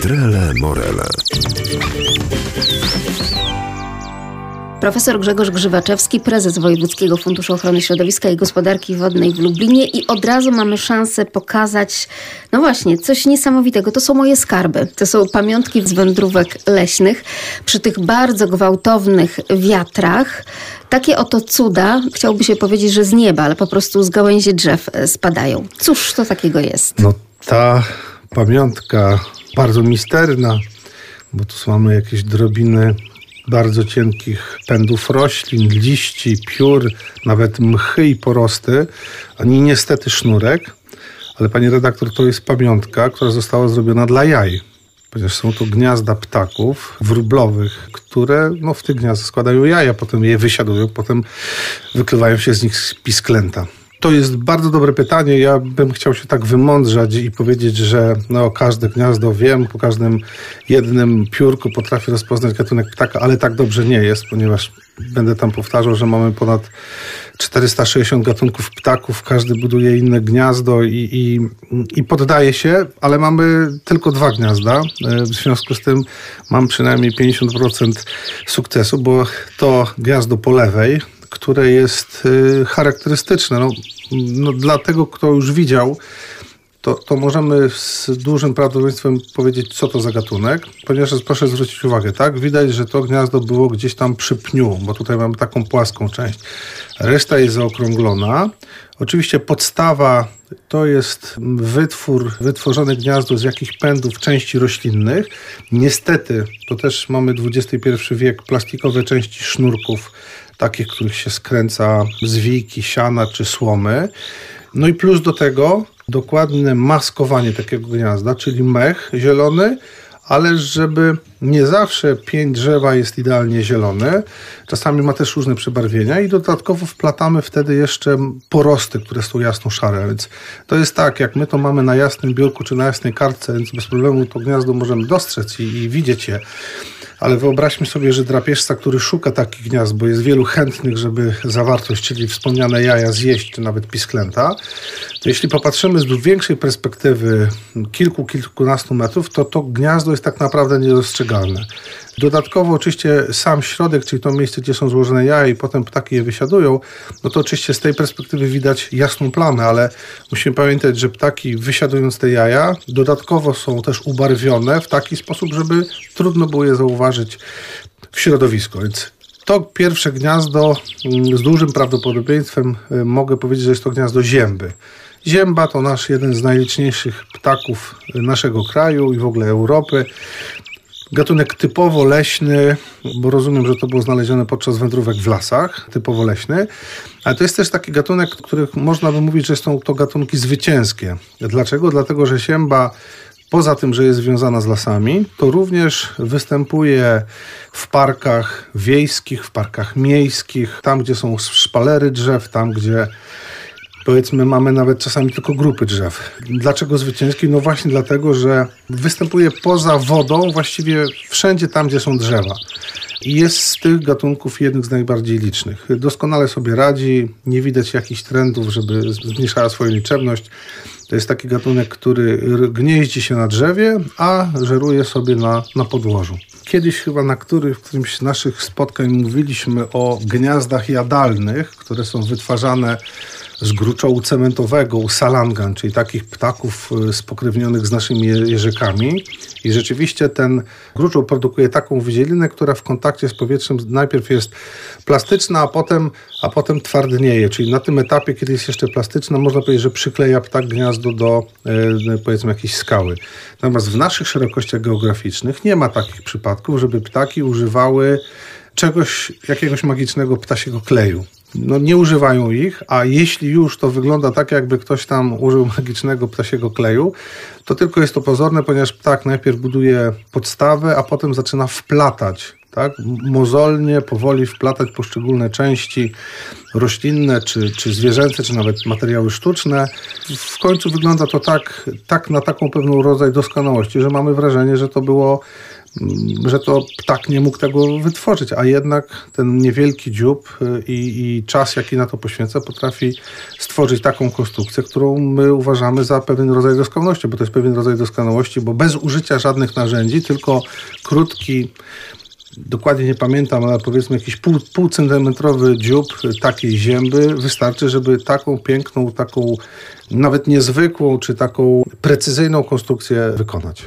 Trele Morele. Profesor Grzegorz Grzywaczewski, prezes Wojewódzkiego Funduszu Ochrony Środowiska i Gospodarki Wodnej w Lublinie i od razu mamy szansę pokazać, no właśnie, coś niesamowitego. To są moje skarby. To są pamiątki z wędrówek leśnych. Przy tych bardzo gwałtownych wiatrach takie oto cuda, chciałoby się powiedzieć, że z nieba, ale po prostu z gałęzi drzew e, spadają. Cóż to takiego jest? No ta pamiątka bardzo misterna, bo tu mamy jakieś drobiny bardzo cienkich pędów roślin, liści, piór, nawet mchy i porosty, ani niestety sznurek. Ale pani redaktor, to jest pamiątka, która została zrobiona dla jaj. Ponieważ są to gniazda ptaków wróblowych, które no, w tych gniazdach składają jaja, potem je wysiadują, potem wykrywają się z nich pisklęta. To jest bardzo dobre pytanie. Ja bym chciał się tak wymądrzać i powiedzieć, że no, każde gniazdo wiem, po każdym jednym piórku potrafię rozpoznać gatunek ptaka, ale tak dobrze nie jest, ponieważ będę tam powtarzał, że mamy ponad 460 gatunków ptaków, każdy buduje inne gniazdo i, i, i poddaje się, ale mamy tylko dwa gniazda. W związku z tym mam przynajmniej 50% sukcesu, bo to gniazdo po lewej, które jest y, charakterystyczne. No, no, dla tego, kto już widział, to, to możemy z dużym prawdopodobieństwem powiedzieć, co to za gatunek, ponieważ proszę zwrócić uwagę, tak? Widać, że to gniazdo było gdzieś tam przy pniu, bo tutaj mamy taką płaską część. Reszta jest zaokrąglona. Oczywiście podstawa to jest wytwór, wytworzone gniazdo z jakichś pędów części roślinnych. Niestety, to też mamy XXI wiek, plastikowe części sznurków takich, których się skręca zwiki, siana czy słomy. No i plus do tego dokładne maskowanie takiego gniazda, czyli mech zielony, ale żeby nie zawsze pień drzewa jest idealnie zielony, czasami ma też różne przebarwienia i dodatkowo wplatamy wtedy jeszcze porosty, które są jasno-szare, więc to jest tak, jak my to mamy na jasnym biurku czy na jasnej kartce, więc bez problemu to gniazdo możemy dostrzec i, i widzieć je. Ale wyobraźmy sobie, że drapieżca, który szuka takich gniazd, bo jest wielu chętnych, żeby zawartość, czyli wspomniane jaja zjeść, czy nawet pisklęta, to jeśli popatrzymy z większej perspektywy kilku, kilkunastu metrów, to to gniazdo jest tak naprawdę niedostrzegalne. Dodatkowo oczywiście sam środek, czyli to miejsce, gdzie są złożone jaja i potem ptaki je wysiadują, no to oczywiście z tej perspektywy widać jasną plamę, ale musimy pamiętać, że ptaki wysiadując te jaja, dodatkowo są też ubarwione w taki sposób, żeby trudno było je zauważyć w środowisku. Więc to pierwsze gniazdo mm, z dużym prawdopodobieństwem y, mogę powiedzieć, że jest to gniazdo zięby. Zięba to nasz jeden z najliczniejszych ptaków naszego kraju i w ogóle Europy. Gatunek typowo leśny, bo rozumiem, że to było znalezione podczas wędrówek w lasach, typowo leśny, ale to jest też taki gatunek, których można by mówić, że są to gatunki zwycięskie. Dlaczego? Dlatego, że sięba poza tym, że jest związana z lasami, to również występuje w parkach wiejskich, w parkach miejskich, tam gdzie są szpalery drzew, tam gdzie powiedzmy mamy nawet czasami tylko grupy drzew. Dlaczego zwycięski? No właśnie dlatego, że występuje poza wodą właściwie wszędzie tam, gdzie są drzewa. I jest z tych gatunków jednym z najbardziej licznych. Doskonale sobie radzi, nie widać jakichś trendów, żeby zmniejszała swoją liczebność. To jest taki gatunek, który gnieździ się na drzewie, a żeruje sobie na, na podłożu. Kiedyś chyba na których, którymś z naszych spotkań mówiliśmy o gniazdach jadalnych, które są wytwarzane z gruczołu cementowego, u salangan, czyli takich ptaków y, spokrewnionych z naszymi jeżykami. I rzeczywiście ten gruczoł produkuje taką wydzielinę, która w kontakcie z powietrzem najpierw jest plastyczna, a potem, a potem twardnieje. Czyli na tym etapie, kiedy jest jeszcze plastyczna, można powiedzieć, że przykleja ptak gniazdo do y, powiedzmy jakiejś skały. Natomiast w naszych szerokościach geograficznych nie ma takich przypadków, żeby ptaki używały czegoś, jakiegoś magicznego ptasiego kleju no, nie używają ich, a jeśli już to wygląda tak, jakby ktoś tam użył magicznego ptasiego kleju, to tylko jest to pozorne, ponieważ ptak najpierw buduje podstawę, a potem zaczyna wplatać tak? mozolnie, powoli wplatać poszczególne części roślinne, czy, czy zwierzęce, czy nawet materiały sztuczne. W końcu wygląda to tak, tak na taką pewną rodzaj doskonałości, że mamy wrażenie, że to było że to ptak nie mógł tego wytworzyć, a jednak ten niewielki dziób y, i, i czas, jaki na to poświęca, potrafi stworzyć taką konstrukcję, którą my uważamy za pewien rodzaj doskonałości, bo to jest pewien rodzaj doskonałości, bo bez użycia żadnych narzędzi, tylko krótki, dokładnie nie pamiętam, ale powiedzmy jakiś pół, półcentymetrowy dziób takiej zięby wystarczy, żeby taką piękną, taką nawet niezwykłą, czy taką precyzyjną konstrukcję wykonać.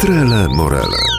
Trele Morele.